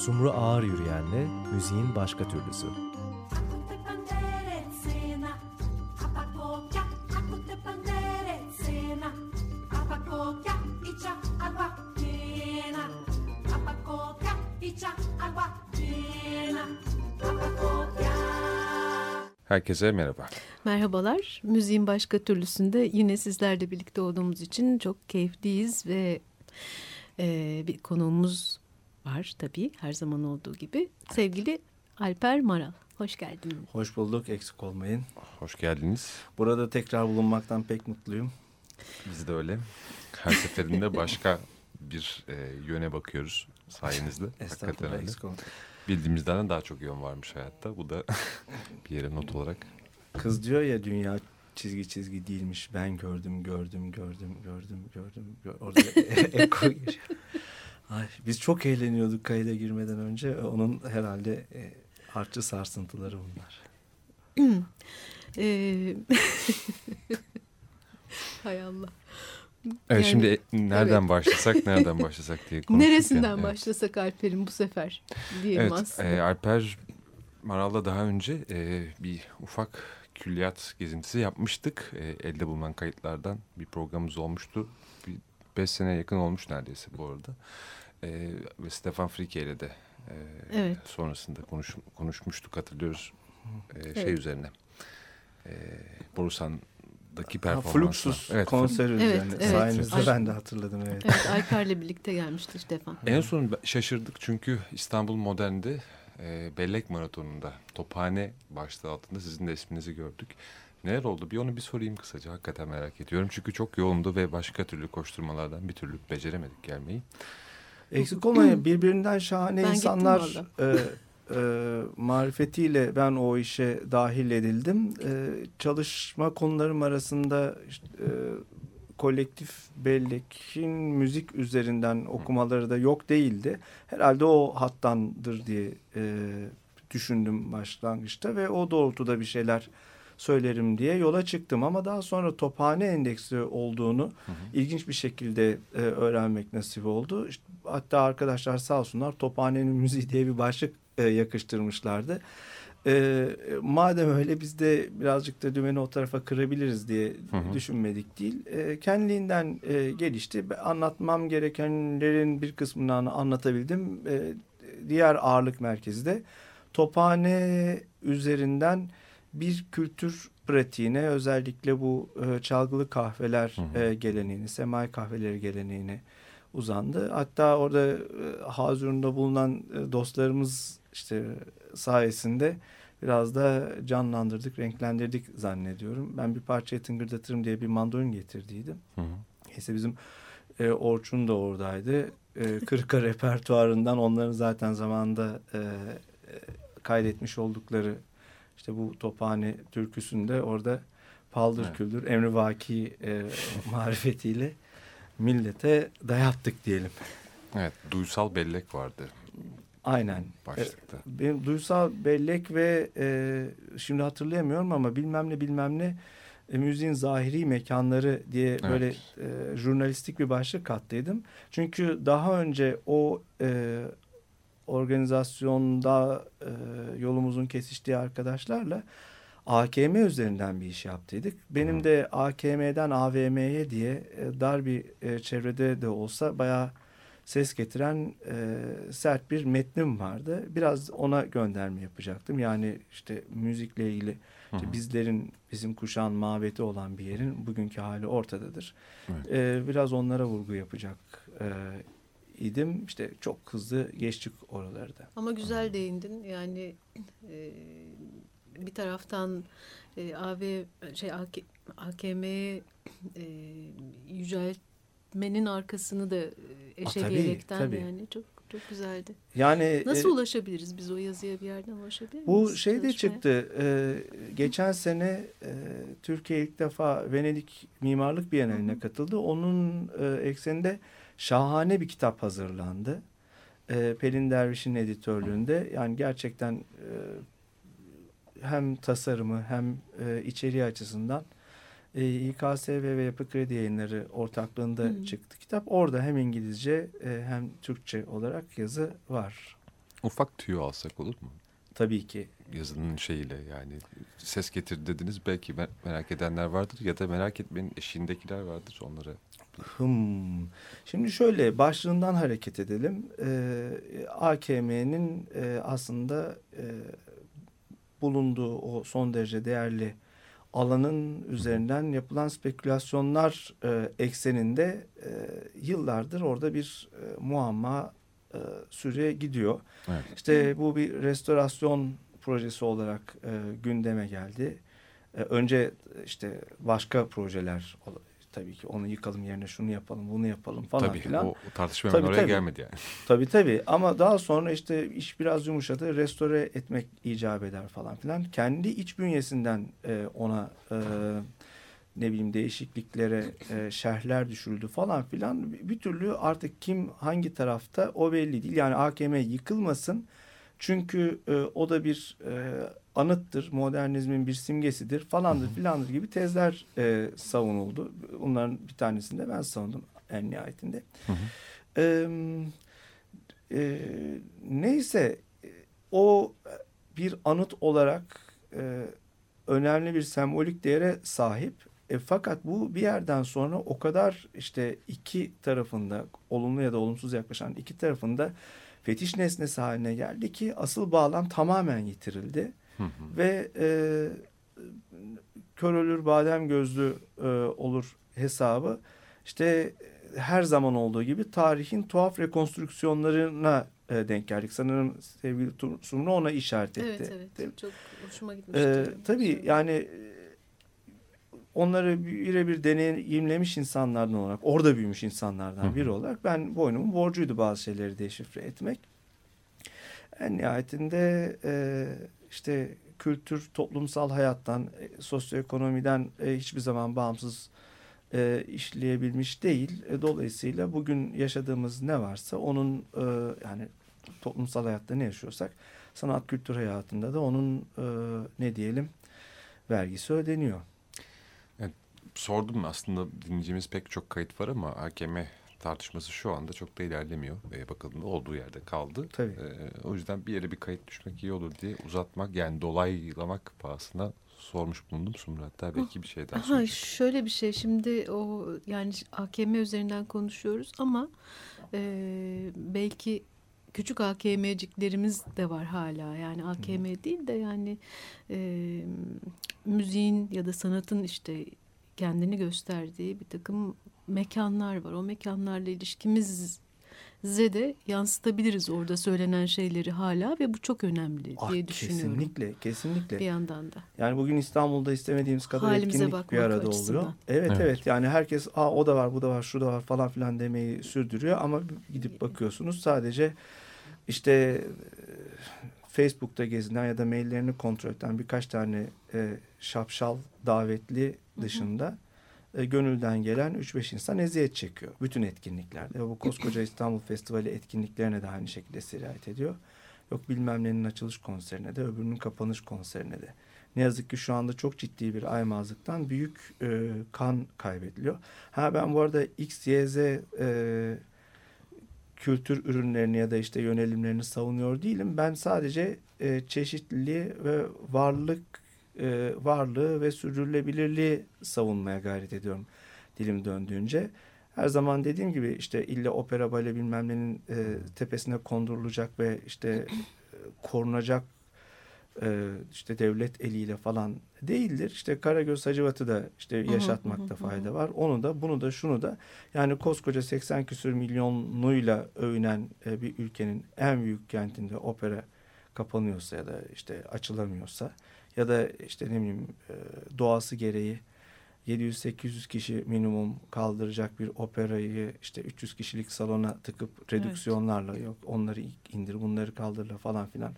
Sumru Ağır Yürüyen'le müziğin başka türlüsü. Herkese merhaba. Merhabalar. Müziğin başka türlüsünde yine sizlerle birlikte olduğumuz için çok keyifliyiz ve e, bir konuğumuz var tabii her zaman olduğu gibi. Sevgili Alper Maral. Hoş geldin. Hoş bulduk. Eksik olmayın. Hoş geldiniz. Burada tekrar bulunmaktan pek mutluyum. Biz de öyle. Her seferinde başka bir e, yöne bakıyoruz sayenizde. Estağfurullah eksik. Bildiğimizden daha çok yön varmış hayatta. Bu da bir yere not olarak. Kız diyor ya dünya çizgi çizgi değilmiş. Ben gördüm, gördüm, gördüm, gördüm, gördüm. Gör Orada eko giriyor. Ay, biz çok eğleniyorduk kayda girmeden önce. Onun herhalde e, harçlı sarsıntıları bunlar. Hay Allah. Evet Yani, şimdi nereden evet. başlasak nereden başlasak diye konuşurken. Neresinden evet. başlasak Alper'in bu sefer diyelim Evet aslında. e, Alper Maral'la daha önce e, bir ufak külliyat gezintisi yapmıştık. E, elde bulunan kayıtlardan bir programımız olmuştu. Bir beş sene yakın olmuş neredeyse bu arada. E, ve Stefan Frike ile de e, Evet. sonrasında konuş, konuşmuştuk hatırlıyoruz. E, Şey Evet. üzerine. E, Borusan'daki Ha, performans. Fluxus konseri Evet, üzerine. evet. Sayenizde Ay- ben de hatırladım. Evet. Evet Alper'le birlikte gelmişti Stefan. En son şaşırdık çünkü İstanbul Modern'de e, Bellek Maratonu'nda Tophane başlığı altında sizin de isminizi gördük. Neler oldu? Bir onu bir sorayım kısaca. Hakikaten merak ediyorum. Çünkü çok yoğundu ve başka türlü koşturmalardan bir türlü beceremedik gelmeyi. Eksik olmayın birbirinden şahane Ben insanlar e, e, marifetiyle ben o işe dahil edildim. E, çalışma konularım arasında işte, e, kolektif bellekin müzik üzerinden okumaları da yok değildi. Herhalde o hattandır diye e, düşündüm başlangıçta ve o doğrultuda bir şeyler söylerim diye yola çıktım ama daha sonra Tophane Endeksi olduğunu ilginç bir şekilde e, öğrenmek nasip oldu. İşte, hatta arkadaşlar sağ olsunlar Tophane'nin müziği diye bir başlık e, yakıştırmışlardı. E, madem öyle biz de birazcık da dümeni o tarafa kırabiliriz diye Hı hı. düşünmedik değil. E, kendiliğinden e, gelişti. Anlatmam gerekenlerin bir kısmını an- anlatabildim. E, diğer ağırlık merkezi de Tophane üzerinden bir kültür pratiğine özellikle bu e, çalgılı kahveler e, geleneğini, semai kahveleri geleneğine uzandı. Hatta orada e, Hazırun'da bulunan e, dostlarımız işte sayesinde biraz da canlandırdık, renklendirdik zannediyorum. Ben bir parçayı tıngırdatırım diye bir mandolin getirdiydim. Hı hı. Neyse bizim e, Orçun da oradaydı. E, Kırka repertuarından onların zaten zamanında e, e, kaydetmiş oldukları işte bu Tophane türküsünde orada paldır Evet. küldür emrivaki e, marifetiyle millete dayattık diyelim. Evet, duysal bellek vardı Aynen. başlıkta. E, benim duysal bellek ve e, şimdi hatırlayamıyorum ama bilmem ne bilmem ne e, müziğin zahiri mekanları diye Evet. böyle e, jurnalistik bir başlık kattıydım. Çünkü daha önce o e, organizasyonda e, yolumuzun kesiştiği arkadaşlarla AKM üzerinden bir iş yaptıydık. Benim Hı. de AKM'den AVM'ye diye e, dar bir e, çevrede de olsa bayağı ses getiren e, sert bir metnim vardı. Biraz ona gönderme yapacaktım. Yani işte müzikle ilgili Hı işte hı. bizlerin bizim kuşağın mabeti olan bir yerin bugünkü hali ortadadır. Evet. E, biraz onlara vurgu yapacak e, idim. İşte çok hızlı geçtik oraları da. Ama güzel değindin. Yani e, bir taraftan e, AV şey AK, AKM'ye e, yüceltmenin arkasını da e, eşeleyerekten yani çok çok güzeldi. Yani Nasıl e, ulaşabiliriz biz o yazıya bir yerden ulaşabilir miyiz? Bu şey de çıktı. e, geçen sene e, Türkiye ilk defa Venedik Mimarlık Bienali'ne katıldı. Onun e, ekseninde şahane bir kitap hazırlandı. E, Pelin Derviş'in editörlüğünde. Yani gerçekten e, hem tasarımı hem e, içeriği açısından e, İKSV ve Yapı Kredi Yayınları ortaklığında Hı. çıktı kitap. Orada hem İngilizce e, hem Türkçe olarak yazı var. Ufak tüyo alsak olur mu? Tabii ki. Yazının şeyiyle yani ses getir dediniz belki merak edenler vardır ya da merak etmenin eşiğindekiler vardır onlara. Hmm. Şimdi şöyle başlığından hareket edelim. Ee, AKM'nin e, aslında e, bulunduğu o son derece değerli alanın üzerinden yapılan spekülasyonlar e, ekseninde e, yıllardır orada bir e, muamma e, süre gidiyor. Evet. İşte bu bir restorasyon projesi olarak e, gündeme geldi. E, önce işte başka projeler tabii ki onu yıkalım yerine şunu yapalım bunu yapalım falan tabii, filan. O tartışma tabii, oraya tabii. gelmedi yani. Tabii tabii ama daha sonra işte iş biraz yumuşadı restore etmek icap eder falan filan. Kendi iç bünyesinden e, ona e, ne bileyim değişikliklere e, şerhler düşürüldü falan filan. Bir türlü artık kim hangi tarafta o belli değil. Yani AKM yıkılmasın çünkü e, o da bir e, anıttır, modernizmin bir simgesidir falandır filandır gibi tezler e, savunuldu. Bunların bir tanesini de ben savundum en nihayetinde. Hı hı. E, e, neyse o bir anıt olarak e, önemli bir sembolik değere sahip. E, fakat bu bir yerden sonra o kadar işte iki tarafında olumlu ya da olumsuz yaklaşan iki tarafında fetiş nesnesi haline geldi ki asıl bağlam tamamen yitirildi. Hı hı. Ve e, kör ölür badem gözlü e, olur hesabı işte her zaman olduğu gibi tarihin tuhaf rekonstrüksiyonlarına e, denk geldik. Sanırım sevgili Sumru ona işaret etti. Evet evet çok hoşuma gitmişti. Ee, tabii yani onları birebir deneyimlemiş insanlardan olarak, orada büyümüş insanlardan biri olarak ben boynumun borcuydu bazı şeyleri deşifre etmek. En nihayetinde e, işte kültür toplumsal hayattan, e, sosyoekonomiden e, hiçbir zaman bağımsız e, işleyebilmiş değil. Dolayısıyla bugün yaşadığımız ne varsa onun yani toplumsal hayatta ne yaşıyorsak sanat kültür hayatında da onun ne diyelim vergisi ödeniyor sordum aslında dinleyeceğimiz pek çok kayıt var ama AKM tartışması şu anda çok da ilerlemiyor. E, bakıldığında olduğu yerde kaldı. Tabii. E, o yüzden bir yere bir kayıt düşmek iyi olur diye uzatmak yani dolaylamak pahasına sormuş bulundum Sumru hatta belki bir şey daha soracak. Şöyle bir şey şimdi o yani AKM üzerinden konuşuyoruz ama e, belki küçük AKM'ciklerimiz de var hala yani AKM hmm. değil de yani e, müziğin ya da sanatın işte kendini gösterdiği bir takım mekanlar var. O mekanlarla ilişkimiz de yansıtabiliriz orada söylenen şeyleri hala ve bu çok önemli diye ah, düşünüyorum. Kesinlikle, kesinlikle. Bir yandan da. Yani bugün İstanbul'da istemediğimiz kadar Halimize etkinlik bir arada açısından. oluyor. Evet, evet evet yani herkes Aa, o da var bu da var şu da var falan filan demeyi sürdürüyor ama gidip bakıyorsunuz sadece işte Facebook'ta gezinen ya da maillerini kontrol eden birkaç tane e, şapşal davetli dışında E, gönülden gelen 3-5 insan eziyet çekiyor. Bütün etkinliklerde. Bu koskoca İstanbul Festivali etkinliklerine de aynı şekilde sirayet ediyor. Yok bilmem nenin açılış konserine de öbürünün kapanış konserine de. Ne yazık ki şu anda çok ciddi bir aymazlıktan büyük e, kan kaybediliyor. Ha ben bu arada X, Y, Z e, kültür ürünlerini ya da işte yönelimlerini savunuyor değilim. Ben sadece e, çeşitliliği ve varlık e, varlığı ve sürdürülebilirliği savunmaya gayret ediyorum dilim döndüğünce. Her zaman dediğim gibi işte illa opera bale bilmem nenin e, tepesine kondurulacak ve işte e, korunacak e, işte devlet eliyle falan değildir. İşte Karagöz Hacivat'ı da işte yaşatmakta fayda var. Onu da bunu da şunu da yani koskoca 80 küsür milyonluyla övünen e, bir ülkenin en büyük kentinde opera kapanıyorsa ya da işte açılamıyorsa ya da işte ne bileyim e, doğası gereği 700-800 kişi minimum kaldıracak bir operayı işte 300 kişilik salona tıkıp redüksiyonlarla evet. yok onları indir bunları kaldırla falan filan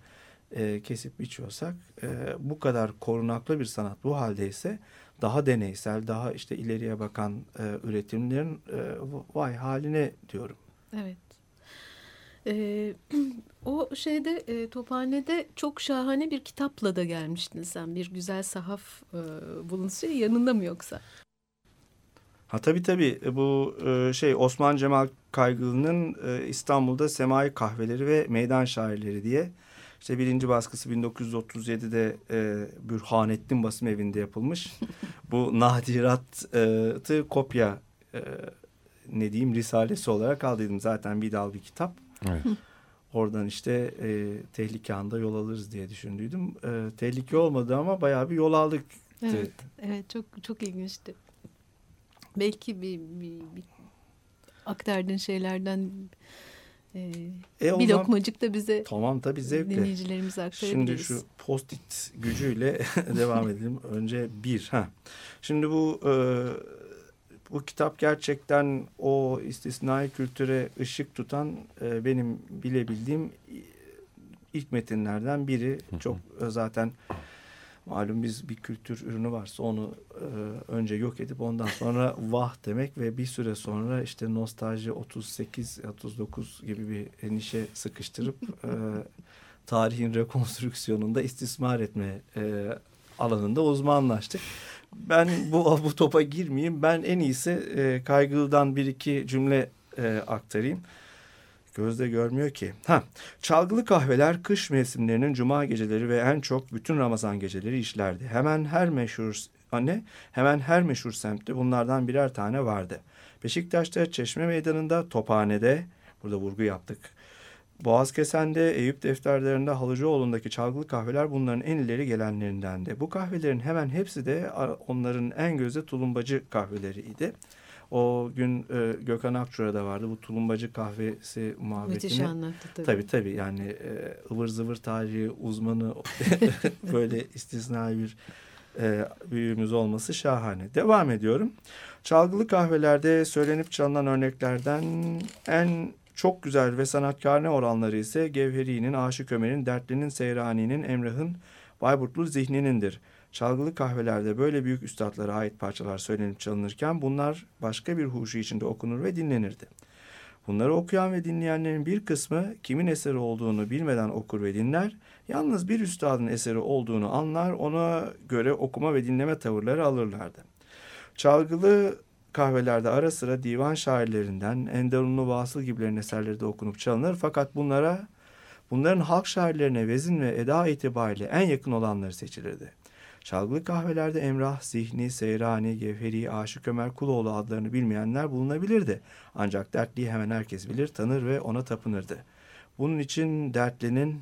e, kesip biçiyorsak e, bu kadar korunaklı bir sanat bu haldeyse daha deneysel daha işte ileriye bakan e, üretimlerin e, vay haline diyorum. Evet. Ee, o şeyde e, Tophane'de çok şahane bir kitapla da gelmiştin sen. Bir güzel sahaf e, bulunsun yanında mı yoksa? Ha tabii tabii e, bu e, şey Osman Cemal Kaygılı'nın e, İstanbul'da Semai Kahveleri ve Meydan Şairleri diye işte birinci baskısı 1937'de e, Bürhanettin Basım Evi'nde yapılmış. Bu nadiratı kopya e, ne diyeyim risalesi olarak aldıydım. Zaten bir dal bir kitap. Evet. Oradan işte e, tehlike anda yol alırız diye düşündüydüm. E, tehlike olmadı ama bayağı bir yol aldık. Evet, evet çok çok ilginçti. Belki bir, bir, bir aktardığın şeylerden e, E, o bir zaman- lokmacık da bize Tamam tabii zevkle. dinleyicilerimize aktarabiliriz. Şimdi şu post-it gücüyle devam edelim. Önce bir. Ha. Şimdi bu e, bu kitap gerçekten o istisnai kültüre ışık tutan e, benim bilebildiğim ilk metinlerden biri. Çok e, zaten malum biz bir kültür ürünü varsa onu e, önce yok edip ondan sonra vah demek ve bir süre sonra işte nostalji 38 39 gibi bir endişe sıkıştırıp e, tarihin rekonstrüksiyonunda istismar etme e, alanında uzmanlaştık. Ben bu bu topa girmeyeyim. Ben en iyisi e, Kaygılı'dan bir iki cümle e, aktarayım. Gözde görmüyor ki. Ha, çalgılı kahveler kış mevsimlerinin cuma geceleri ve en çok bütün Ramazan geceleri işlerdi. Hemen her meşhur anne, hemen her meşhur semtte bunlardan birer tane vardı. Beşiktaş'ta Çeşme Meydanı'nda, Tophane'de, burada vurgu yaptık. Boğazkesen'de, Eyüp defterlerinde Halıcıoğlu'ndaki çalgılı kahveler bunların en ileri gelenlerindendi. Bu kahvelerin hemen hepsi de onların en gözde tulumbacı kahveleriydi. O gün e, Gökhan Akçura'da vardı bu tulumbacı kahvesi muhabbetini. Müthiş anlattı tabii. Tabii tabii yani e, ıvır zıvır tarihi uzmanı böyle istisnai bir e, büyüğümüz olması şahane. Devam ediyorum. Çalgılı kahvelerde söylenip çalınan örneklerden en çok güzel ve sanatkarne oranları ise Gevheri'nin, Aşık Ömer'in, Dertli'nin, Seyrani'nin, Emrah'ın, Bayburtlu Zihni'nindir. Çalgılı kahvelerde böyle büyük üstadlara ait parçalar söylenip çalınırken bunlar başka bir huşu içinde okunur ve dinlenirdi. Bunları okuyan ve dinleyenlerin bir kısmı kimin eseri olduğunu bilmeden okur ve dinler, yalnız bir üstadın eseri olduğunu anlar, ona göre okuma ve dinleme tavırları alırlardı. Çalgılı kahvelerde ara sıra divan şairlerinden Enderunlu Vasıl gibilerin eserleri de okunup çalınır fakat bunlara bunların halk şairlerine vezin ve eda itibariyle en yakın olanları seçilirdi. Çalgılı kahvelerde Emrah, Zihni, Seyrani, Gevheri, Aşık Ömer Kuloğlu adlarını bilmeyenler bulunabilirdi. Ancak dertliyi hemen herkes bilir, tanır ve ona tapınırdı. Bunun için dertlinin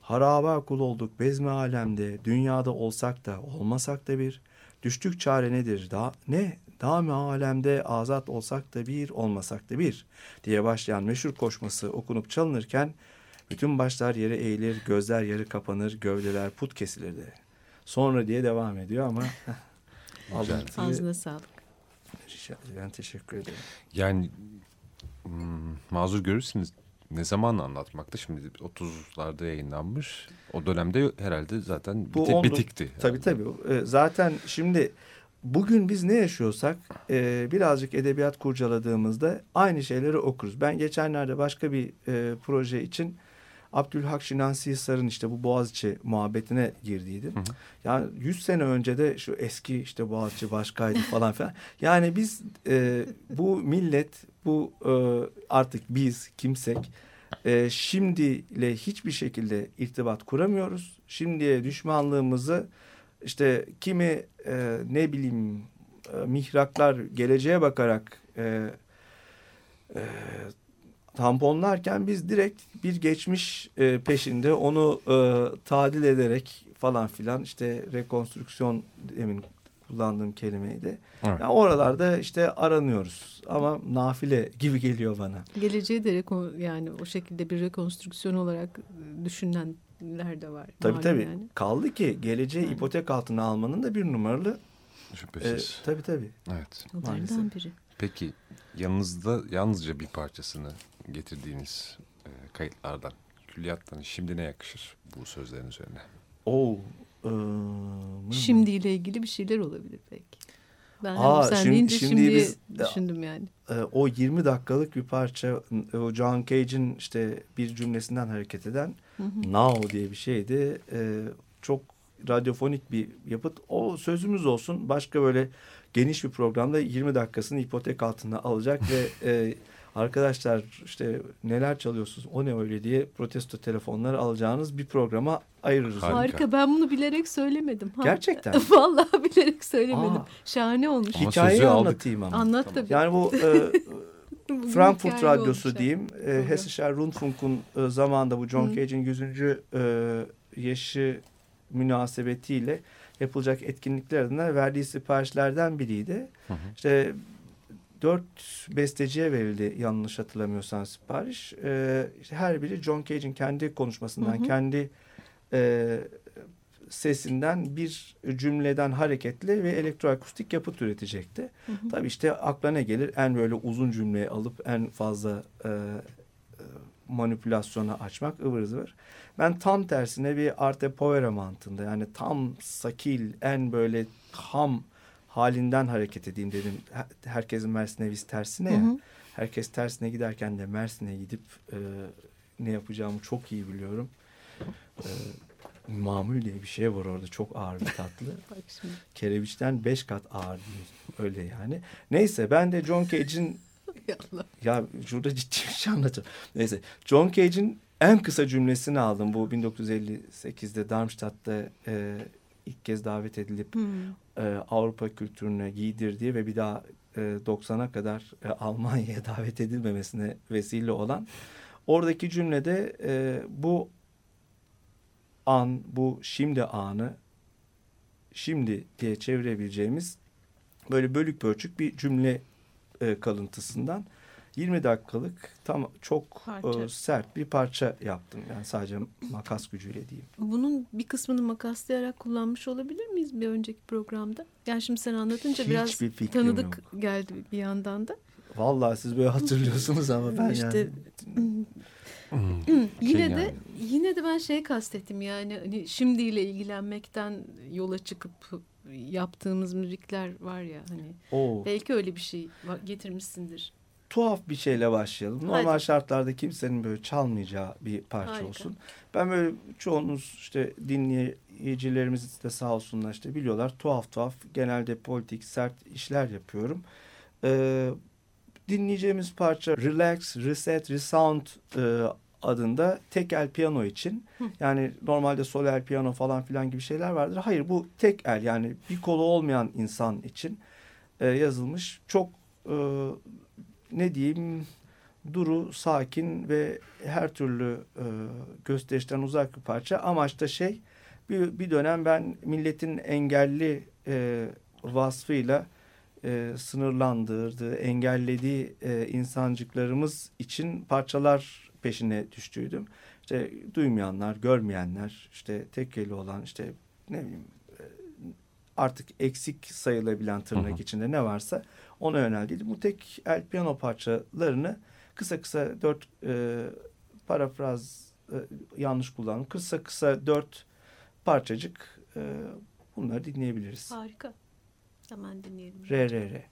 haraba kul olduk bezmi alemde, dünyada olsak da olmasak da bir, düştük çare nedir, da, ne, dami alemde azat olsak da bir, olmasak da bir diye başlayan meşhur koşması okunup çalınırken bütün başlar yere eğilir, gözler yarı kapanır, gövdeler put kesilirdi. Sonra diye devam ediyor ama alıntıyı- Ağzına sağlık. Rica- ben teşekkür ederim. Yani hmm, mazur görürsünüz ne zaman anlatmakta şimdi 30'larda yayınlanmış. O dönemde herhalde zaten Bu biti- bitikti. Tabii tabii. Ee, Zaten şimdi bugün biz ne yaşıyorsak e, birazcık edebiyat kurcaladığımızda aynı şeyleri okuruz. Ben geçenlerde başka bir e, proje için Abdülhak Şinasi Hisar'ın işte bu Boğaziçi muhabbetine girdiydim. Hı hı. Yani 100 sene önce de şu eski işte Boğaziçi başkaydı falan filan. Yani biz e, bu millet bu e, artık biz kimsek e, şimdiyle hiçbir şekilde irtibat kuramıyoruz. Şimdiye düşmanlığımızı işte kimi e, ne bileyim e, mihraklar geleceğe bakarak e, e, tamponlarken biz direkt bir geçmiş e, peşinde onu e, tadil ederek falan filan işte rekonstrüksiyon demin kullandığım kelimeydi. Evet. Yani oralarda işte aranıyoruz ama nafile gibi geliyor bana. Geleceği de yani o şekilde bir rekonstrüksiyon olarak düşünenler de var. Tabii tabii. Yani. Kaldı ki geleceği Yani. ipotek altına almanın da bir numaralı. E, Şüphesiz. tabii tabii. Evet. Onlardan Maalesef. biri. Peki yanınızda yalnızca bir parçasını getirdiğiniz e, kayıtlardan, külliyattan şimdi ne yakışır bu sözlerin üzerine? Oo. e, Şimdiyle ilgili bir şeyler olabilir belki. Ben Aa, sen şimdi- deyince şimdi şimdiye biz- düşündüm yani. e, o 20 dakikalık bir parça o John Cage'in işte bir cümlesinden hareket eden Hı hı. Now diye bir şeydi. E, çok radyofonik bir yapıt. O sözümüz olsun. Başka böyle geniş bir programda 20 dakikasını ipotek altına alacak ve e, arkadaşlar işte neler çalıyorsunuz o ne öyle diye protesto telefonları alacağınız bir programa ayırırız. Harika. Harika. Ben bunu bilerek söylemedim. Ha. Gerçekten. Vallahi bilerek söylemedim. Aa. Şahane olmuş. Ama Hikayeyi anlatayım ama. Anlat tabii. Yani bu e, Frankfurt Radyosu olmuş. diyeyim. E, Program. Hessischer Rundfunk'un e, zamanında bu John. Cage'in 100. E, yaşı münasebetiyle yapılacak etkinlikler adına verdiği siparişlerden biriydi. Hı hı. İşte dört besteciye verildi yanlış hatırlamıyorsam sipariş. E, işte her biri John Cage'in kendi konuşmasından, Hı hı. kendi e, sesinden bir cümleden hareketli ve elektroakustik yapıt üretecekti. Hı hı. Tabii işte akla ne gelir? En böyle uzun cümleyi alıp en fazla e, e, manipülasyona açmak ıvır zıvır. Ben tam tersine bir arte povera mantığında yani tam sakil en böyle tam halinden hareket edeyim dedim. Her- Herkesin Mersin'e biz tersine ya. Hı hı. Herkes tersine giderken de Mersin'e gidip e, ne yapacağımı çok iyi biliyorum. E, mamul diye bir şey var orada çok ağır bir tatlı. Kereviçten beş kat ağır. Öyle yani. Neyse ben de John Cage'in ya şurada ciddi bir şey anlatacağım. Neyse John Cage'in en kısa cümlesini aldım. Bu 1958'de Darmstadt'ta e, ilk kez davet edilip Hı. E, Avrupa kültürüne giydirdiği ve bir daha e, 90'a kadar e, Almanya'ya davet edilmemesine vesile olan. Oradaki cümlede e, bu an, bu şimdi anı şimdi diye çevirebileceğimiz böyle bölük pörçük bir cümle e, kalıntısından 20 dakikalık tam çok Parça. e, sert bir parça yaptım. Yani sadece makas gücüyle diyeyim. Bunun bir kısmını makaslayarak kullanmış olabilir miyiz bir önceki programda? Yani şimdi sen anlatınca biraz Hiçbir fikrim tanıdık yok. geldi bir yandan da. Vallahi siz böyle hatırlıyorsunuz ama ben İşte yani Hmm. yine Şey de yani. yine de ben şey kastettim yani hani şimdiyle ilgilenmekten yola çıkıp yaptığımız müzikler var ya hani o belki öyle bir şey getirmişsindir. Tuhaf bir şeyle başlayalım. Normal Hadi. şartlarda kimsenin böyle çalmayacağı bir parça Harika. olsun. Ben böyle çoğunuz işte dinleyicilerimiz de sağ olsunlar işte biliyorlar tuhaf tuhaf genelde politik sert işler yapıyorum. Ee, dinleyeceğimiz parça Relax, Reset, Resound e, adında tek el piyano için. Hı. Yani normalde sol el piyano falan filan gibi şeyler vardır. Hayır bu tek el yani bir kolu olmayan insan için e, yazılmış. Çok e, ne diyeyim duru, sakin ve her türlü e, gösterişten uzak bir parça. Amaç da şey bir, bir dönem ben milletin engelli e, vasfıyla e, sınırlandırdığı, engellediği e, insancıklarımız için parçalar peşine düştüydüm. İşte duymayanlar, görmeyenler, işte tek eli olan, işte ne bileyim artık eksik sayılabilen tırnak Hı hı. içinde ne varsa ona yöneldiydim. Bu tek el piyano parçalarını kısa kısa dört e, parafraz e, yanlış kullandım. Kısa kısa dört parçacık e, bunları dinleyebiliriz. Harika. Hemen dinleyelim. Re re re.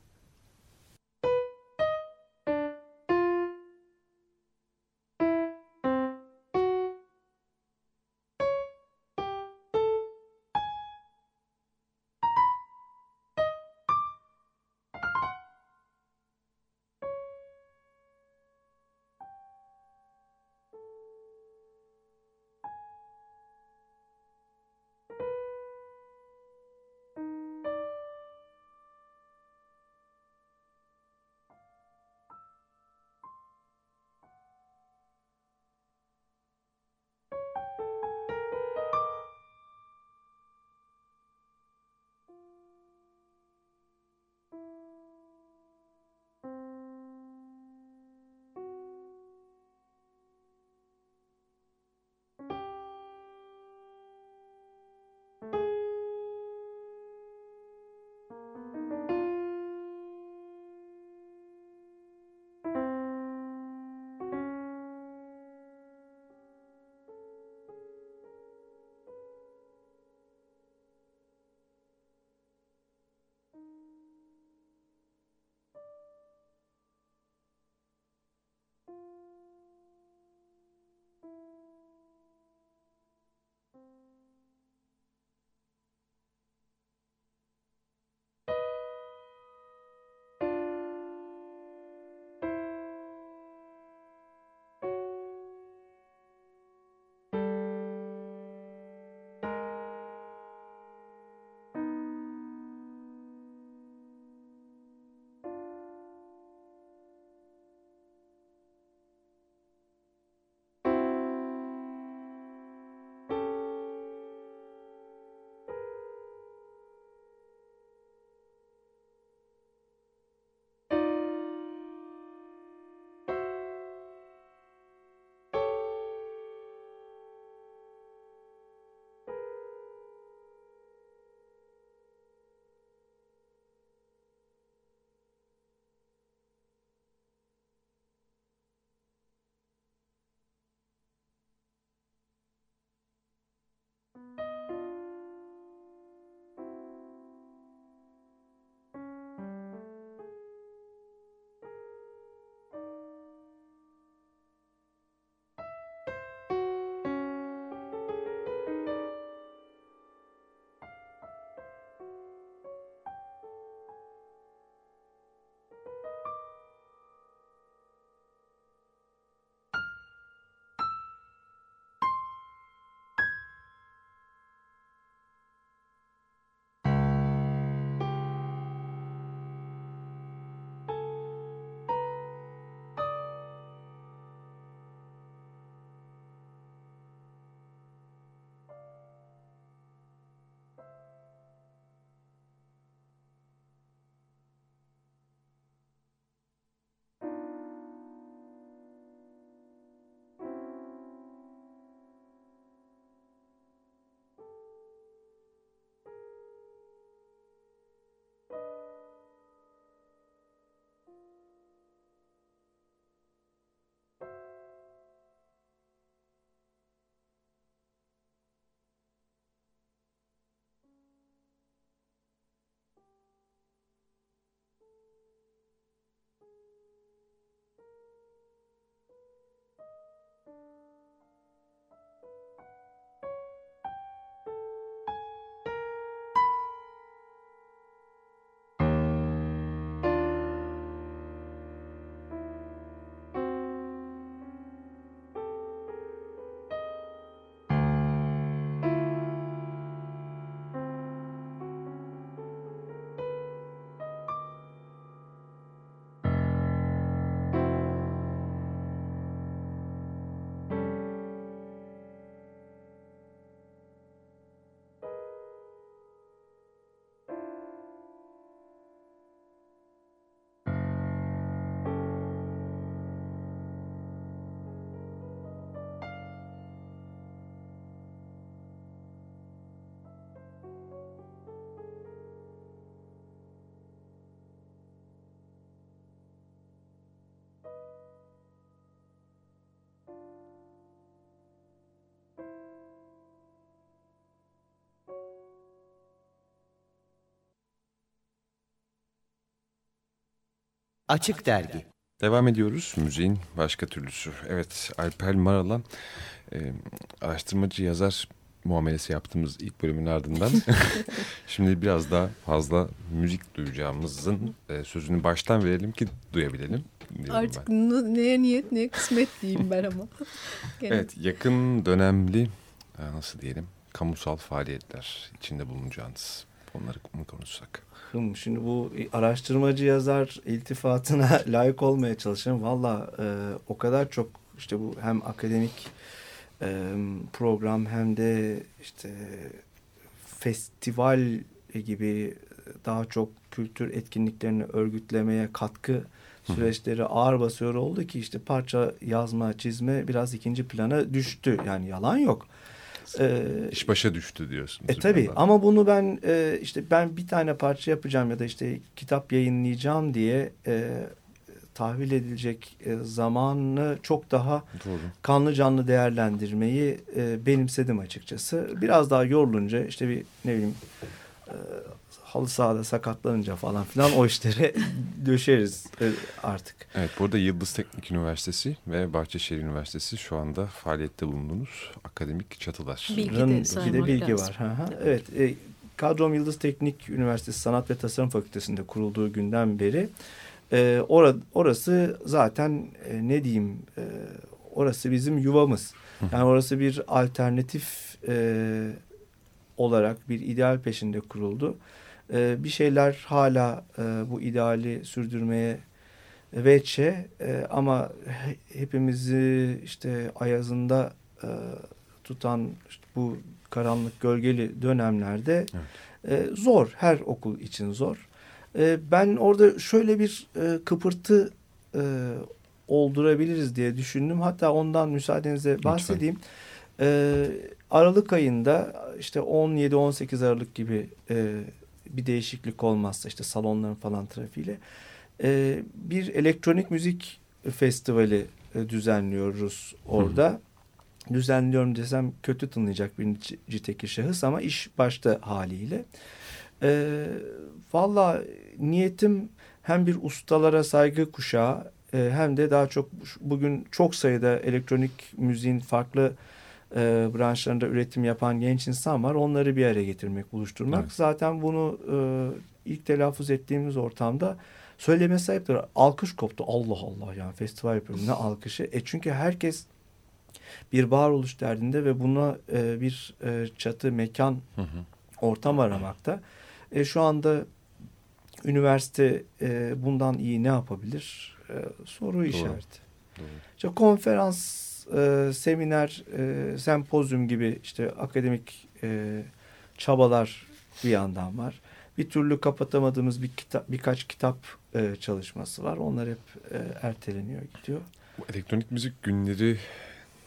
Açık Dergi Devam ediyoruz müziğin başka türlüsü. Evet Alper Maral'a e, araştırmacı yazar muamelesi yaptığımız ilk bölümün ardından şimdi biraz daha fazla müzik duyacağımızın e, sözünü baştan verelim ki duyabilelim. Artık ben. neye niyet neye kısmet diyeyim ben ama. evet yakın dönemli e, nasıl diyelim kamusal faaliyetler içinde bulunacağınız onları mı konuşsak? Şimdi bu araştırmacı yazar iltifatına layık olmaya çalışıyorum. Valla e, o kadar çok işte bu hem akademik e, program hem de işte festival gibi daha çok kültür etkinliklerini örgütlemeye katkı süreçleri ağır basıyor oldu ki işte parça yazma, çizme biraz ikinci plana düştü. Yani yalan yok. Ee, İş başa düştü diyorsunuz. E tabi ama bunu ben e, işte ben bir tane parça yapacağım ya da işte kitap yayınlayacağım diye e, tahvil edilecek e, zamanı çok daha Doğru. kanlı canlı değerlendirmeyi e, benimsedim açıkçası. Biraz daha yorulunca işte bir ne bileyim e, halı sahada sakatlanınca falan filan o işlere döşeriz e, artık. Evet burada Yıldız Teknik Üniversitesi ve Bahçeşehir Üniversitesi şu anda faaliyette bulunduğunuz akademik çatılar. Bilgi de, bir de bilgi var. Ha, ha. Evet. E, Kadrom Yıldız Teknik Üniversitesi Sanat ve Tasarım Fakültesi'nde kurulduğu günden beri e, or orası zaten e, ne diyeyim e, orası bizim yuvamız. Yani orası bir alternatif e, olarak bir ideal peşinde kuruldu. E, bir şeyler hala e, bu ideali sürdürmeye veçe e, ama hepimizi işte ayazında e, tutan işte bu karanlık gölgeli dönemlerde evet. e, zor. Her okul için zor. E, ben orada şöyle bir e, kıpırtı e, oldurabiliriz diye düşündüm. Hatta ondan müsaadenizle bahsedeyim. E, Aralık ayında işte 17-18 Aralık gibi e, bir değişiklik olmazsa işte salonların falan trafiğiyle e, bir elektronik müzik festivali e, düzenliyoruz orada. Hı. Düzenliyorum desem kötü tınlayacak birinci teki şahıs ama iş başta haliyle. E, Valla niyetim hem bir ustalara saygı kuşağı e, hem de daha çok bugün çok sayıda elektronik müziğin farklı e, branşlarında üretim yapan genç insan var. Onları bir araya getirmek, buluşturmak. Evet. Zaten bunu e, ilk telaffuz ettiğimiz ortamda söyleme sahiptir. Alkış koptu. Allah Allah yani festival yapıyorum ne alkışı. E çünkü herkes bir varoluş derdinde ve buna e, bir e, çatı, mekan, hı hı. ortam aramakta. E, şu anda üniversite e, bundan iyi ne yapabilir? E, soru Doğru. işareti. Doğru. İşte konferans e, seminer, e, sempozyum gibi işte akademik e, çabalar bir yandan var. Bir türlü kapatamadığımız bir kitap, birkaç kitap e, çalışması var. Onlar hep e, erteleniyor gidiyor. Bu elektronik müzik günleri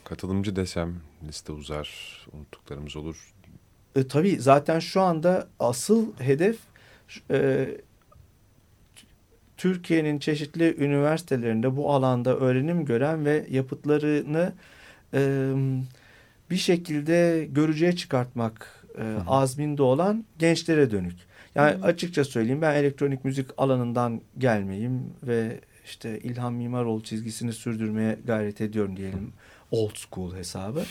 katılımcı desem liste uzar, unuttuklarımız olur. E, tabii zaten şu anda asıl hedef e, Türkiye'nin çeşitli üniversitelerinde bu alanda öğrenim gören ve yapıtlarını e, bir şekilde görücüye çıkartmak e, azminde olan gençlere dönük. Yani Hı. açıkça söyleyeyim ben elektronik müzik alanından gelmeyim ve işte İlhan Mimaroğlu çizgisini sürdürmeye gayret ediyorum diyelim. Old school hesabı.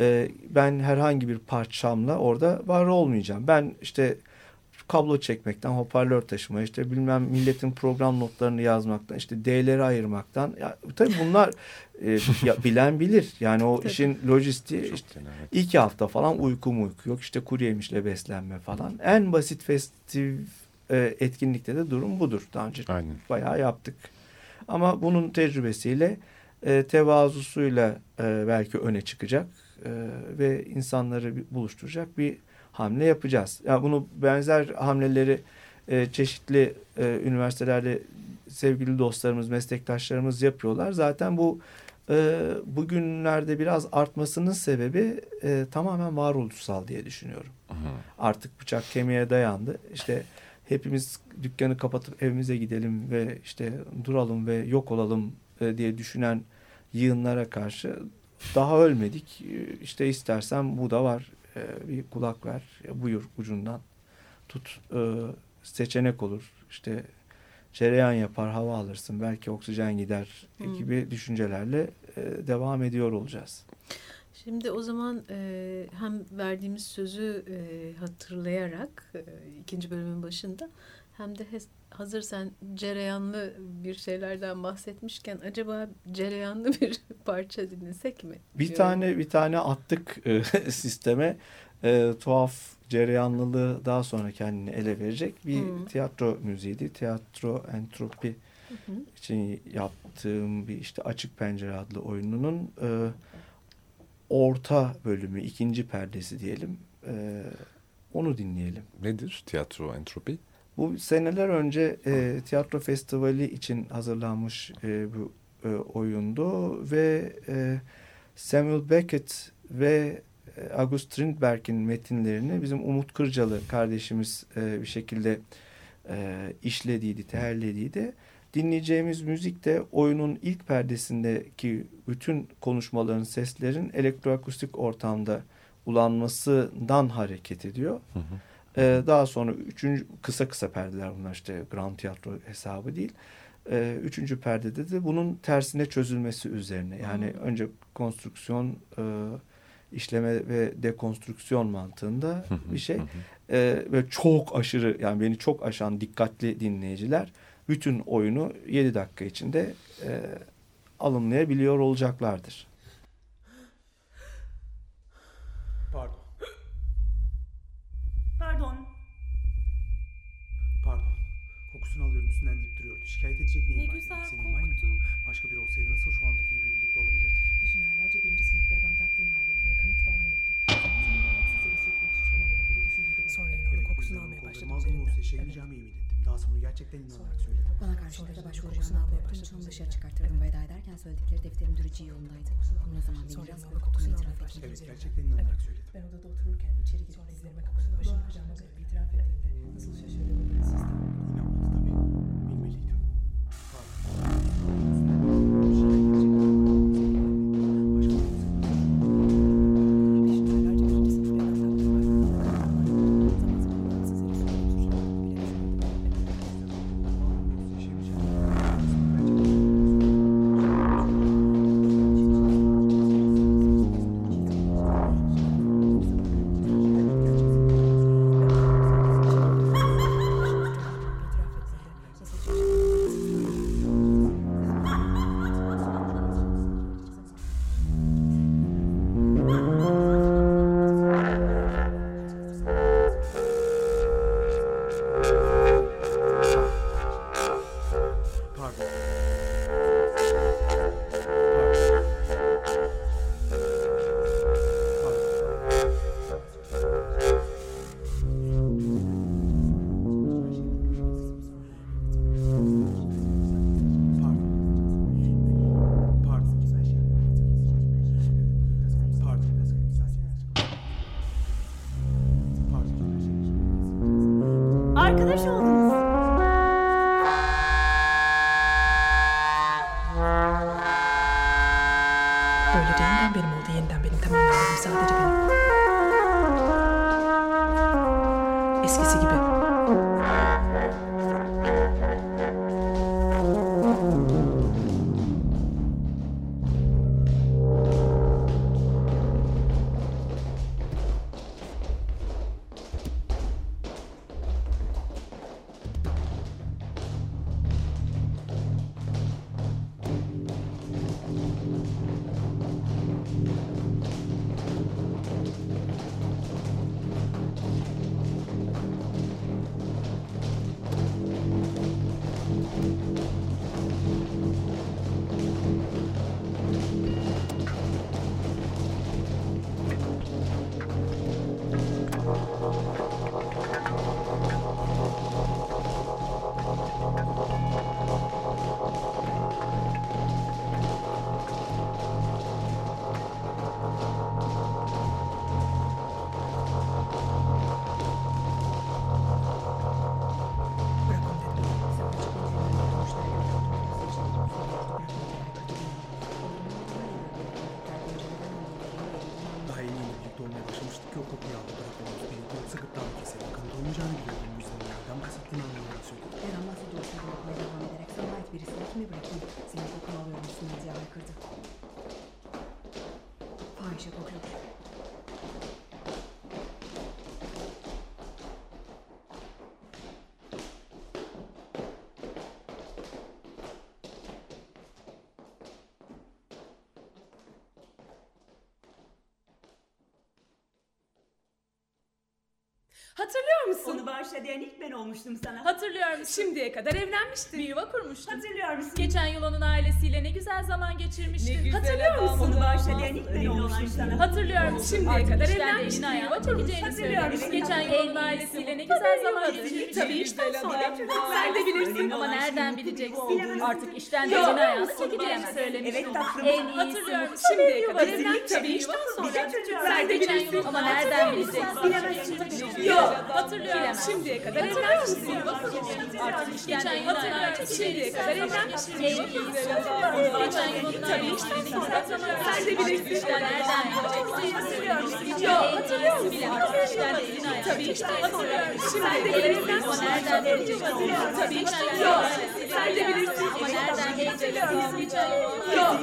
Ee, ben herhangi bir parçamla orada var olmayacağım. Ben işte kablo çekmekten, hoparlör taşıma, işte bilmem milletin program notlarını yazmaktan, işte D'leri ayırmaktan. Ya, tabii bunlar e, ya, bilen bilir. Yani o tabii. işin lojistiği işte, evet. iki hafta falan uyku uyku yok. İşte kuru yemişle beslenme falan. En basit festiv e, etkinlikte de durum budur. Daha önce Aynen. bayağı yaptık. Ama bunun tecrübesiyle e, tevazusuyla e, belki öne çıkacak e, ve insanları buluşturacak bir hamle yapacağız. Yani bunu benzer hamleleri e, çeşitli e, üniversitelerde sevgili dostlarımız, meslektaşlarımız yapıyorlar. Zaten bu e, bugünlerde biraz artmasının sebebi e, tamamen varoluşsal diye düşünüyorum. Hı. Artık bıçak kemiğe dayandı. İşte hepimiz dükkanı kapatıp evimize gidelim ve işte duralım ve yok olalım e, diye düşünen yığınlara karşı daha ölmedik. İşte istersen bu da var e, bir kulak ver, buyur ucundan tut e, seçenek olur. İşte cereyan yapar, hava alırsın, belki oksijen gider Hmm. gibi düşüncelerle e, devam ediyor olacağız. Şimdi o zaman e, hem verdiğimiz sözü e, hatırlayarak e, ikinci bölümün başında hem de hazır sen cereyanlı bir şeylerden bahsetmişken acaba cereyanlı bir parça dinlesek mi? Bir diyorum. tane bir tane attık e, sisteme. E, tuhaf cereyanlılığı daha sonra kendini ele verecek bir Hmm. tiyatro müziğiydi. Tiyatro entropi Hı hı. için yaptığım bir işte Açık Pencere adlı oyununun e, orta bölümü, ikinci perdesi diyelim. E, onu dinleyelim. Nedir tiyatro entropi? Bu seneler önce e, tiyatro festivali için hazırlanmış e, bu e, oyundu ve e, Samuel Beckett ve e, August Strindberg'in metinlerini bizim Umut Kırcalı kardeşimiz e, bir şekilde e, işlediydi, teherlediydi. Dinleyeceğimiz müzik de oyunun ilk perdesindeki bütün konuşmaların, seslerin elektroakustik ortamda ulanmasından hareket ediyor. Hı hı. Ee, daha sonra üçüncü kısa kısa perdeler bunlar işte Grand Tiyatro hesabı değil. Ee, üçüncü perdede de bunun tersine çözülmesi üzerine. Yani Hmm. önce konstrüksiyon, e, işleme ve dekonstrüksiyon mantığında bir şey. Ee, ve çok aşırı yani beni çok aşan dikkatli dinleyiciler bütün oyunu 7 dakika içinde e, alımlayabiliyor olacaklardır. Pardon. Pardon. Kokusunu alıyorum üstünden deyip duruyordu. Şikayet edecek neyim Ne var? güzel Seni ihmal mi koktu. Başka biri olsaydı nasıl şu andaki gibi birlikte olabilirdik? Peşine aylarca birinci sınıf bir adam taktığım halde ortada kanıt falan yoktu. Zaman zaman rahatsız yere sürtmek tutamadığımı bile düşündürdü bana. Sonra yine onun Evet, kokusunu almaya başladım az bile olsa üzerinden. işeyebileceğimi emin ettim. Daha sonra gerçekten inanarak söyledim. Bana karşı da başvuracağını anlattığım için onu dışarı çıkarttırdım veda ederken söyledikleri defterin dürücü yolundaydı. Bunu ne zaman beni Sonra biraz korkuttuğunu kokusunu itiraf ettim. Evet gerçekten inanarak söyledim. Ben odada otururken içeri girip dizlerime kapatıp başımı kucağıma koyup itiraf ettiğinde nasıl şaşırdığımı ben sistem. İnanmadı Arkadaş oldunuz. Böylece yeniden benim oldu, yeniden benim tamamen benim, sadece benim. Eskisi gibi. 学过黑点。Hatırlıyor musun? Onu bağışlayan ilk ben olmuştum sana. Hatırlıyor musun? Şimdiye kadar evlenmiştin. Bir yuva kurmuştun. Hatırlıyor musun? Geçen yıl onun ailesiyle ne güzel zaman geçirmiştin. Ne güzel Hatırlıyor adam. musun? Onu bağışlayan ilk ben olmuştum sana. Hatırlıyor musun? Şimdiye kadar evlenmiştin. Bir yuva ayağını çekeceğini Hatırlıyor söylemiş. musun? Geçen yıl onun ailesiyle ne güzel zaman geçirmiştin. Tabii işten sonra sen de bilirsin. Ama nereden bileceksin? Artık işten de ayağını çekeceğini söylemiştin. Evet tatlım. En iyisi. Hatırlıyorum. Şimdiye kadar Kesinlikle. evlenmiş. Tabii işten sonra. Sen de bilirsin. Ama nereden bileceksin? Bilemezsin. Yok. Hatırlıyorum. Şimdiye kadar evlenmişsin. Artık işten yıl hatırlıyorum. Şimdiye kadar evlenmişsin. En iyisi. Geçen yıl Tabii sonra. Sen de bilirsin. Yok. Hatırlıyor musun? Bilemez. De. Tabii işten hatırlıyorum. Ama nereden bileceksin? Tabii işten Yok. Sen de bilirsin. Ama nereden yıl Yok.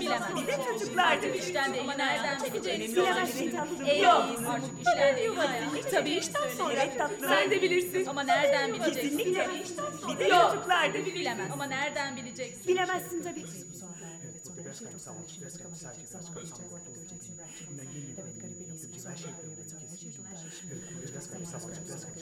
Bilemez. Bize çocuklardı. İşten de ama nereden bileceksin? Bilemezsin tatlım. Yok. de elini ayağını. Tabii işten sonra. Evet. Sen de bilirsin. Ama nereden bileceksin? Kesinlikle. Bize Yok. çocuklardı. Bilemez. Ama nereden bileceksin? Bilemezsin tabii.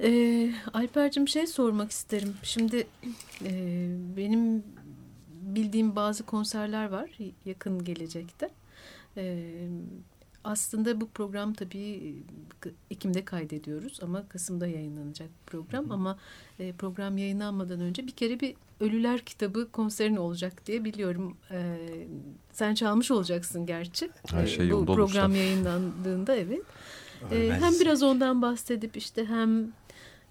Ee, Alper'cim şey sormak isterim. Şimdi e, benim bildiğim bazı konserler var yakın gelecekte. Ee, aslında bu program tabii Ekim'de kaydediyoruz ama Kasım'da yayınlanacak program. Ama e, program yayınlanmadan önce bir kere bir Ölüler kitabı konserin olacak diye biliyorum. Ee, sen çalmış olacaksın gerçi. Her şey Ee, Bu program olursa. yayınlandığında evet. Ee, hem biraz ondan bahsedip işte hem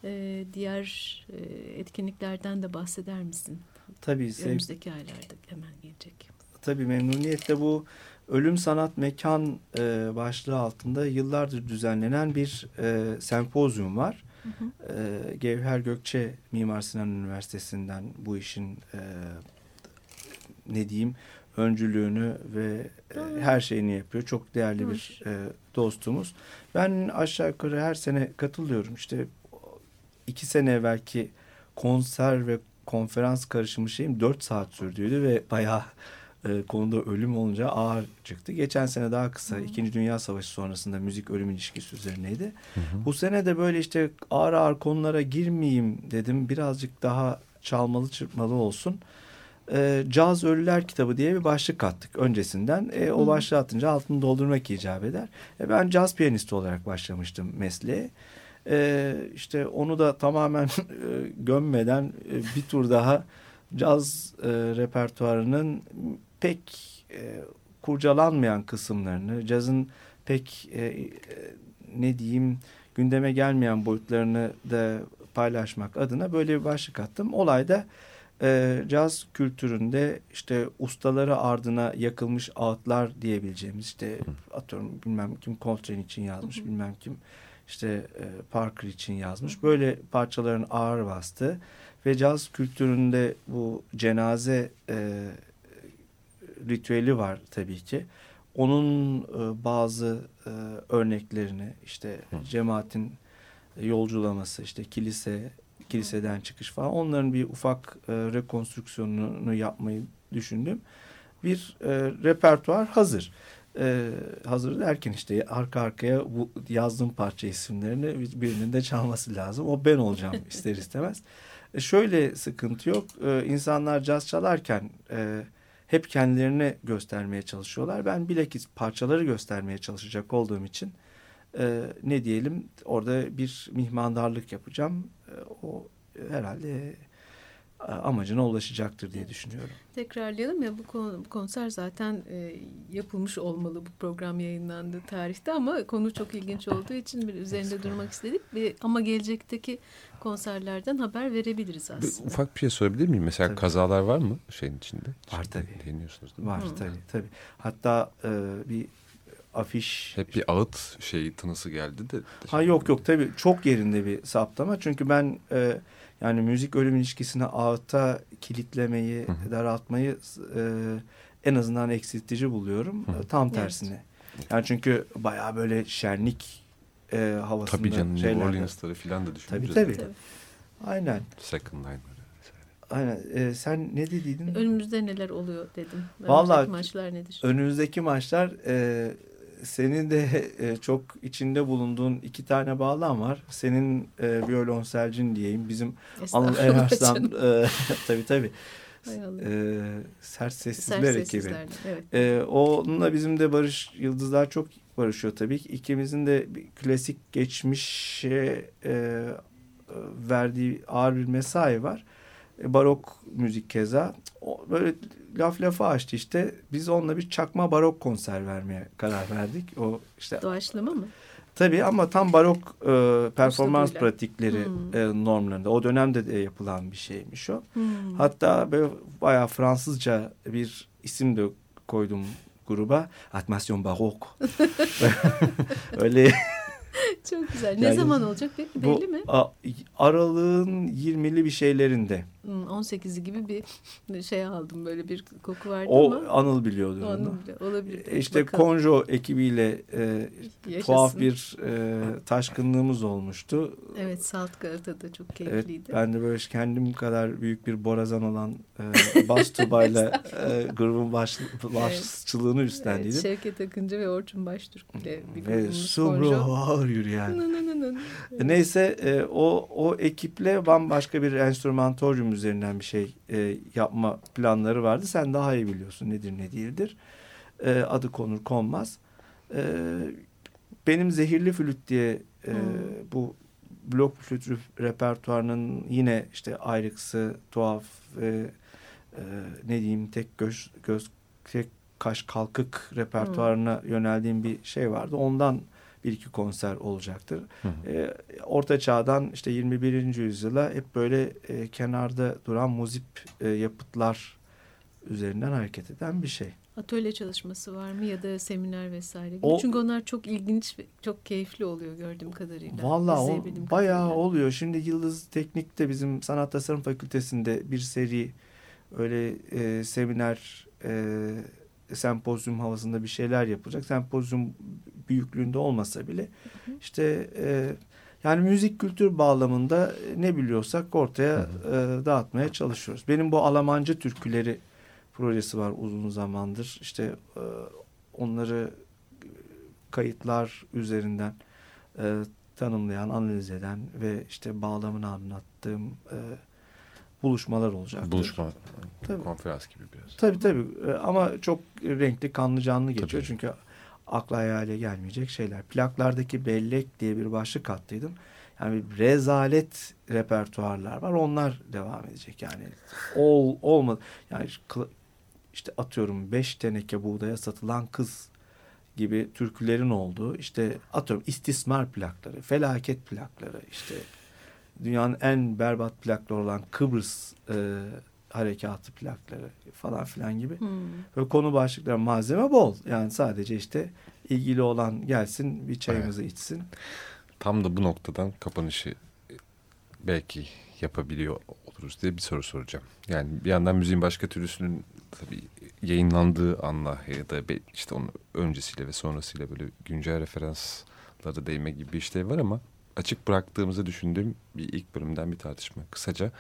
e, diğer e, etkinliklerden de bahseder misin? Tabii, Önümüzdeki aylarda hemen gelecek. Tabii memnuniyetle bu Ölüm Sanat Mekan e, başlığı altında yıllardır düzenlenen bir e, sempozyum var. Hı hı. E, Gevher Gökçe Mimar Sinan Üniversitesi'nden bu işin e, ne diyeyim öncülüğünü ve e, her şeyini yapıyor. Çok değerli bir e, dostumuz. Ben aşağı yukarı her sene katılıyorum. İşte iki sene evvelki konser ve konferans karışımı şeyim dört saat sürdüydü ve bayağı e, konuda ölüm olunca ağır çıktı. Geçen sene daha kısa İkinci Dünya Savaşı sonrasında müzik ölüm ilişkisi üzerineydi. Bu sene de böyle işte ağır ağır konulara girmeyeyim dedim. Birazcık daha çalmalı çırpmalı olsun. E, Caz Ölüler kitabı diye bir başlık attık öncesinden. E, o Hı. başlığı atınca altını doldurmak icap eder. E, ben caz piyanisti olarak başlamıştım mesleğe. E, işte onu da tamamen e, gömmeden e, bir tur daha caz e, repertuarının pek e, kurcalanmayan kısımlarını, cazın pek e, e, ne diyeyim gündeme gelmeyen boyutlarını da paylaşmak adına böyle bir başlık attım. Olayda e, caz kültüründe işte ustaları ardına yakılmış ağıtlar diyebileceğimiz işte atıyorum bilmem kim Coltrane için yazmış bilmem kim işte e, Parker için yazmış. Böyle parçaların ağır bastığı ve caz kültüründe bu cenaze e, ritüeli var tabii ki. Onun e, bazı e, örneklerini işte cemaatin yolculaması, işte kilise, kiliseden çıkış falan onların bir ufak e, rekonstrüksiyonunu yapmayı düşündüm. Bir e, repertuar hazır. E, hazır derken işte arka arkaya bu yazdığım parça isimlerini birinin de çalması lazım. O ben olacağım ister istemez. E, şöyle sıkıntı yok. E, insanlar caz çalarken e, hep kendilerini göstermeye çalışıyorlar. Ben bilakis parçaları göstermeye çalışacak olduğum için e, ne diyelim orada bir mihmandarlık yapacağım. E, o herhalde amacına ulaşacaktır diye düşünüyorum. Tekrarlayalım ya bu, kon- bu konser zaten e, yapılmış olmalı bu program yayınlandığı tarihte ama konu çok ilginç olduğu için bir üzerinde durmak istedik. Bir, ama gelecekteki konserlerden haber verebiliriz Bir, aslında. ufak bir şey sorabilir miyim? Mesela Tabii. kazalar var mı şeyin içinde? Var Şimdi tabii. Değiniyorsunuz değil mi? Var Hı. tabii tabii. Hatta e, bir afiş Hep bir ağıt şeyi tınısı geldi de. Ha yok yok tabii çok yerinde bir saptama. Çünkü ben e, yani müzik ölüm ilişkisini ağıta kilitlemeyi, Hı hı. daraltmayı e, en azından eksiltici buluyorum. Hı hı. Tam Evet. tersine. Yani çünkü bayağı böyle şenlik e, havasında Tabii canım New şeyler- Orleans'ları falan da düşününce. Tabii tabii. Tabii. Aynen. Second line'ları. Aynen. E, sen ne dediydin? Önümüzde neler oluyor dedim. Vallahi- Önümüzdeki maçlar nedir? Önümüzdeki maçlar e, senin de e, çok içinde bulunduğun iki tane bağlam var. Senin e, violonselcin diyeyim. Bizim Anıl Erharslan e, tabii tabii. E, sert sessizler Sert ekibi. Evet. E, onunla bizim de Barış Yıldızlar çok barışıyor tabii ki. İkimizin de klasik geçmişe e, verdiği ağır bir mesai var. E, barok müzik keza. O, böyle laf lafa açtı işte. Biz onunla bir çakma barok konser vermeye karar verdik. O işte Doğaçlama mı? Tabii ama tam barok e, performans Üslubuyla. pratikleri Hmm. e, normlarında. O dönemde de yapılan bir şeymiş o. Hmm. Hatta böyle bayağı Fransızca bir isim de koydum gruba. Atmasyon Barok. Öyle Çok güzel. Ne Yani zaman olacak peki bu belli mi? a- aralığın 20'li bir şeylerinde. Hmm, 18'i gibi bir şey aldım. Böyle bir koku vardı O ama. Anıl biliyordur onu. Anladım bile. Olabilir. E, İşte Bakalım. Konjo ekibiyle e, Yaşasın. tuhaf bir e, taşkınlığımız olmuştu. Evet Salt Galata'da çok Evet, keyifliydi. ben de böyle kendim kadar büyük bir borazan olan e, bas tubayla e, grubun baş, başçılığını Evet, üstlendiydim. Şevket Akıncı ve Orçun Baştürk ile bir Ve grubumuz Sumru Konjo. Nı nı nı. Neyse e, o o ekiple bambaşka bir enstrümantorium üzerinden bir şey e, yapma planları vardı. Sen daha iyi biliyorsun nedir ne değildir. E, adı konur konmaz. E, benim Zehirli Flüt diye e, Hmm. bu blok flüt rep- repertuarının yine işte ayrıksı, tuhaf ve e, ne diyeyim tek göz, göz tek kaş kalkık repertuarına yöneldiğim bir şey vardı. Ondan bir iki konser olacaktır. Hı hı. E, Orta Çağ'dan işte 21. yüzyıla hep böyle e, kenarda duran muzip e, yapıtlar üzerinden hareket eden bir şey. Atölye çalışması var mı ya da seminer vesaire gibi. O- Çünkü onlar çok ilginç ve çok keyifli oluyor gördüğüm kadarıyla. Vallahi o bayağı kadarıyla. oluyor. Şimdi Yıldız Teknik'te bizim Sanat Tasarım Fakültesi'nde bir seri öyle e, seminer e, sempozyum havasında bir şeyler yapılacak. Sempozyum büyüklüğünde olmasa bile işte e, yani müzik kültür bağlamında ne biliyorsak ortaya e, dağıtmaya çalışıyoruz. Benim bu Almancı türküleri projesi var uzun zamandır. İşte e, onları kayıtlar üzerinden e, tanımlayan, analiz eden ve işte bağlamını anlattığım e, buluşmalar olacak. Buluşma. Tabii. Konferans gibi biraz. Tabii tabii E, ama çok renkli, kanlı, canlı geçiyor. Tabii. Çünkü akla hayale gelmeyecek şeyler. Plaklardaki bellek diye bir başlık attıydım. Yani rezalet repertuarlar var. Onlar devam edecek. Yani ol olmadı. Yani işte atıyorum beş teneke buğdaya satılan kız gibi türkülerin olduğu işte atıyorum istismar plakları, felaket plakları işte dünyanın en berbat plakları olan Kıbrıs e, harekatı plakları falan filan gibi. Hmm. Böyle konu başlıkları malzeme bol. Yani sadece işte ilgili olan gelsin bir çayımızı içsin. Tam da bu noktadan kapanışı belki yapabiliyor buluruz diye bir soru soracağım. Yani bir yandan müziğin başka türlüsünün tabii yayınlandığı anla ya da işte onun öncesiyle ve sonrasıyla böyle güncel referanslara değme gibi bir işlev var ama açık bıraktığımızı düşündüğüm bir ilk bölümden bir tartışma. Kısaca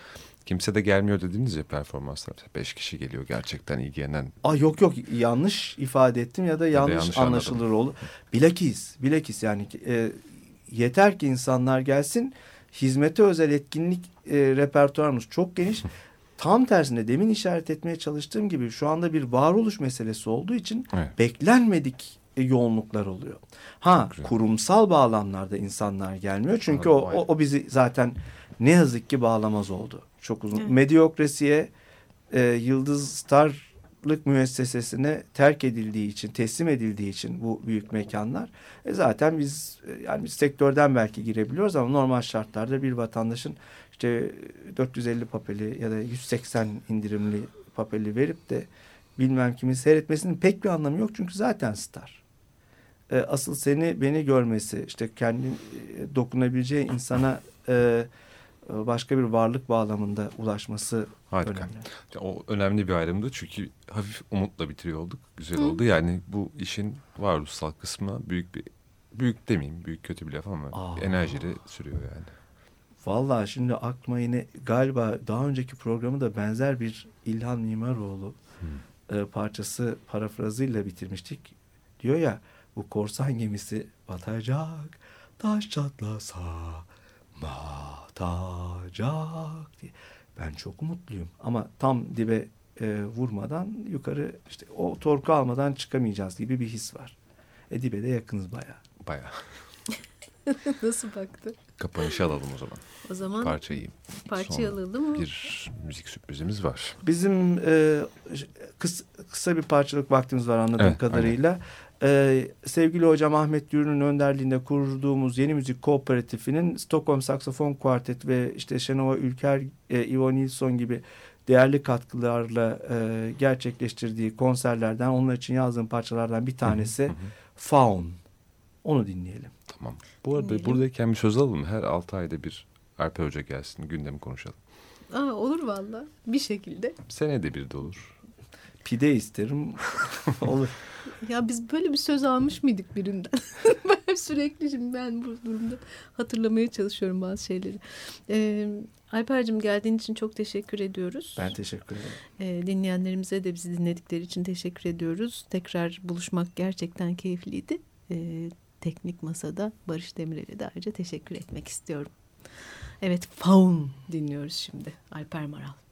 kimse de gelmiyor dediniz ya performanslar. Beş kişi geliyor gerçekten ilgilenen. Aa, yok yok yanlış ifade ettim ya da yanlış, yanlış anlaşılır anladım. olur. Bilakis, bilakis yani e, yeter ki insanlar gelsin. Hizmete özel etkinlik e, repertuarımız çok geniş. Tam tersine demin işaret etmeye çalıştığım gibi şu anda bir varoluş meselesi olduğu için Evet. beklenmedik yoğunluklar oluyor. Ha güzel. kurumsal bağlamlarda insanlar gelmiyor çünkü o, o, o bizi zaten ne yazık ki bağlamaz oldu. Çok uzun. Evet. Medyokrasiye e, Yıldız Starlık müessesesine terk edildiği için, teslim edildiği için bu büyük mekanlar e, zaten biz e, yani biz sektörden belki girebiliyoruz ama normal şartlarda bir vatandaşın işte 450 papeli ya da 180 indirimli papeli verip de bilmem kimi seyretmesinin pek bir anlamı yok çünkü zaten star. E, asıl seni beni görmesi işte kendi e, dokunabileceği insana e, başka bir varlık bağlamında ulaşması Harika. önemli. O önemli bir ayrımdı çünkü hafif umutla bitiriyor olduk. Güzel oldu. Yani bu işin varoluşsal kısmı büyük bir büyük demeyeyim büyük kötü bir laf ama Aa. enerjiyle sürüyor yani. Vallahi şimdi aklıma yine galiba daha önceki programı da benzer bir İlhan Mimaroğlu e, parçası parafrazıyla bitirmiştik. Diyor ya bu korsan gemisi batacak, taş çatlasa batacak diye. Ben çok umutluyum ama tam dibe e, vurmadan yukarı işte o torku almadan çıkamayacağız gibi bir his var. E dibe de yakınız bayağı. Bayağı. Nasıl baktı? Kapanışı alalım o zaman. O zaman Parçayı. parçayı alalım. Bir müzik sürprizimiz var. Bizim e, kıs, kısa bir parçalık vaktimiz var anladığım Evet, kadarıyla. E, sevgili hocam Ahmet Yürün'ün önderliğinde kurduğumuz Yeni Müzik Kooperatifinin Stockholm Saksofon Kuartet ve işte Şenova Ülker, e, Ivo Nilsson gibi değerli katkılarla e, gerçekleştirdiği konserlerden onlar için yazdığım parçalardan bir tanesi Faun. Onu dinleyelim. Tamam. Bu arada Dinleyelim. buradayken bir söz alalım. Her 6 ayda bir Alper Hoca gelsin. Gündemi konuşalım. Aa, olur valla bir şekilde. Senede bir de olur. Pide isterim. Olur. Ya biz böyle bir söz almış mıydık birinden? ben sürekli şimdi ben bu durumda hatırlamaya çalışıyorum bazı şeyleri. Ee, Alper'cim geldiğin için çok teşekkür ediyoruz. Ben teşekkür ederim. Ee, dinleyenlerimize de bizi dinledikleri için teşekkür ediyoruz. Tekrar buluşmak gerçekten keyifliydi. Ee, teknik masada Barış Demirel'e de ayrıca teşekkür etmek istiyorum. Evet, Faun dinliyoruz şimdi. Alper Maral.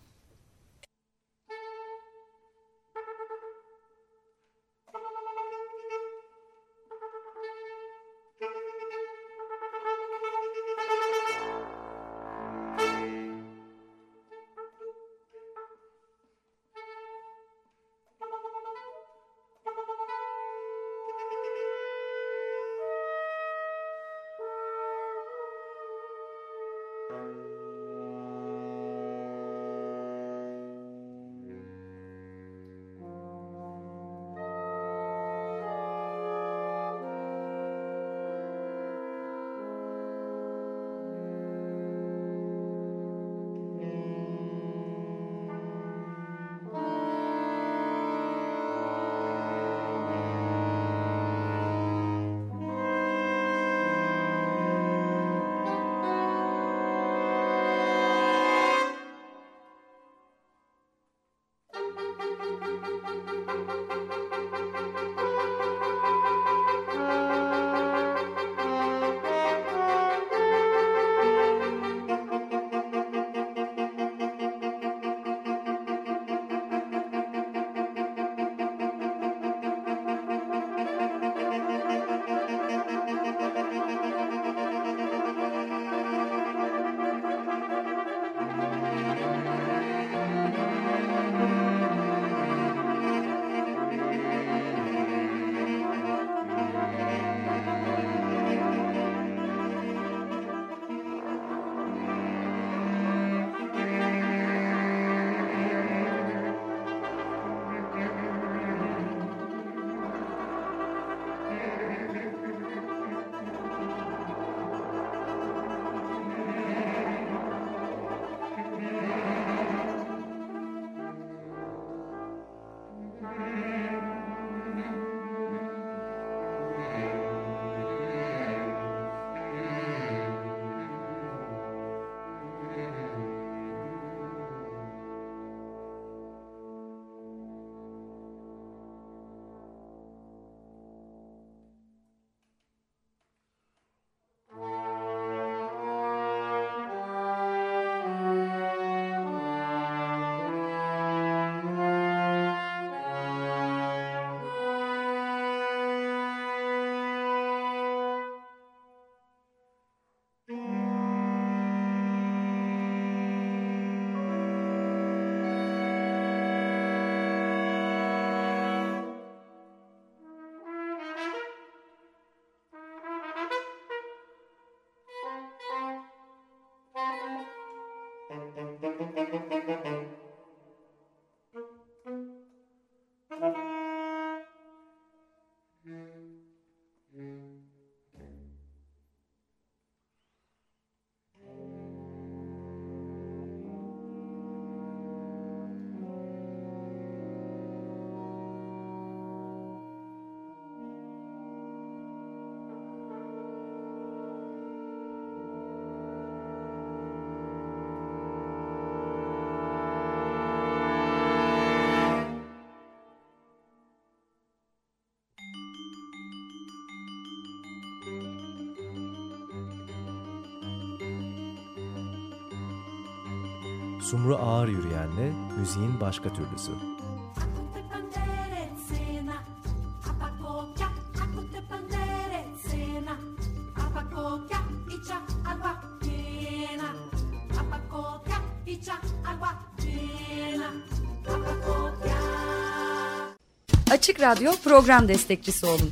Sumru Ağır Yürüyen'le müziğin başka türlüsü. Açık Radyo program destekçisi olun.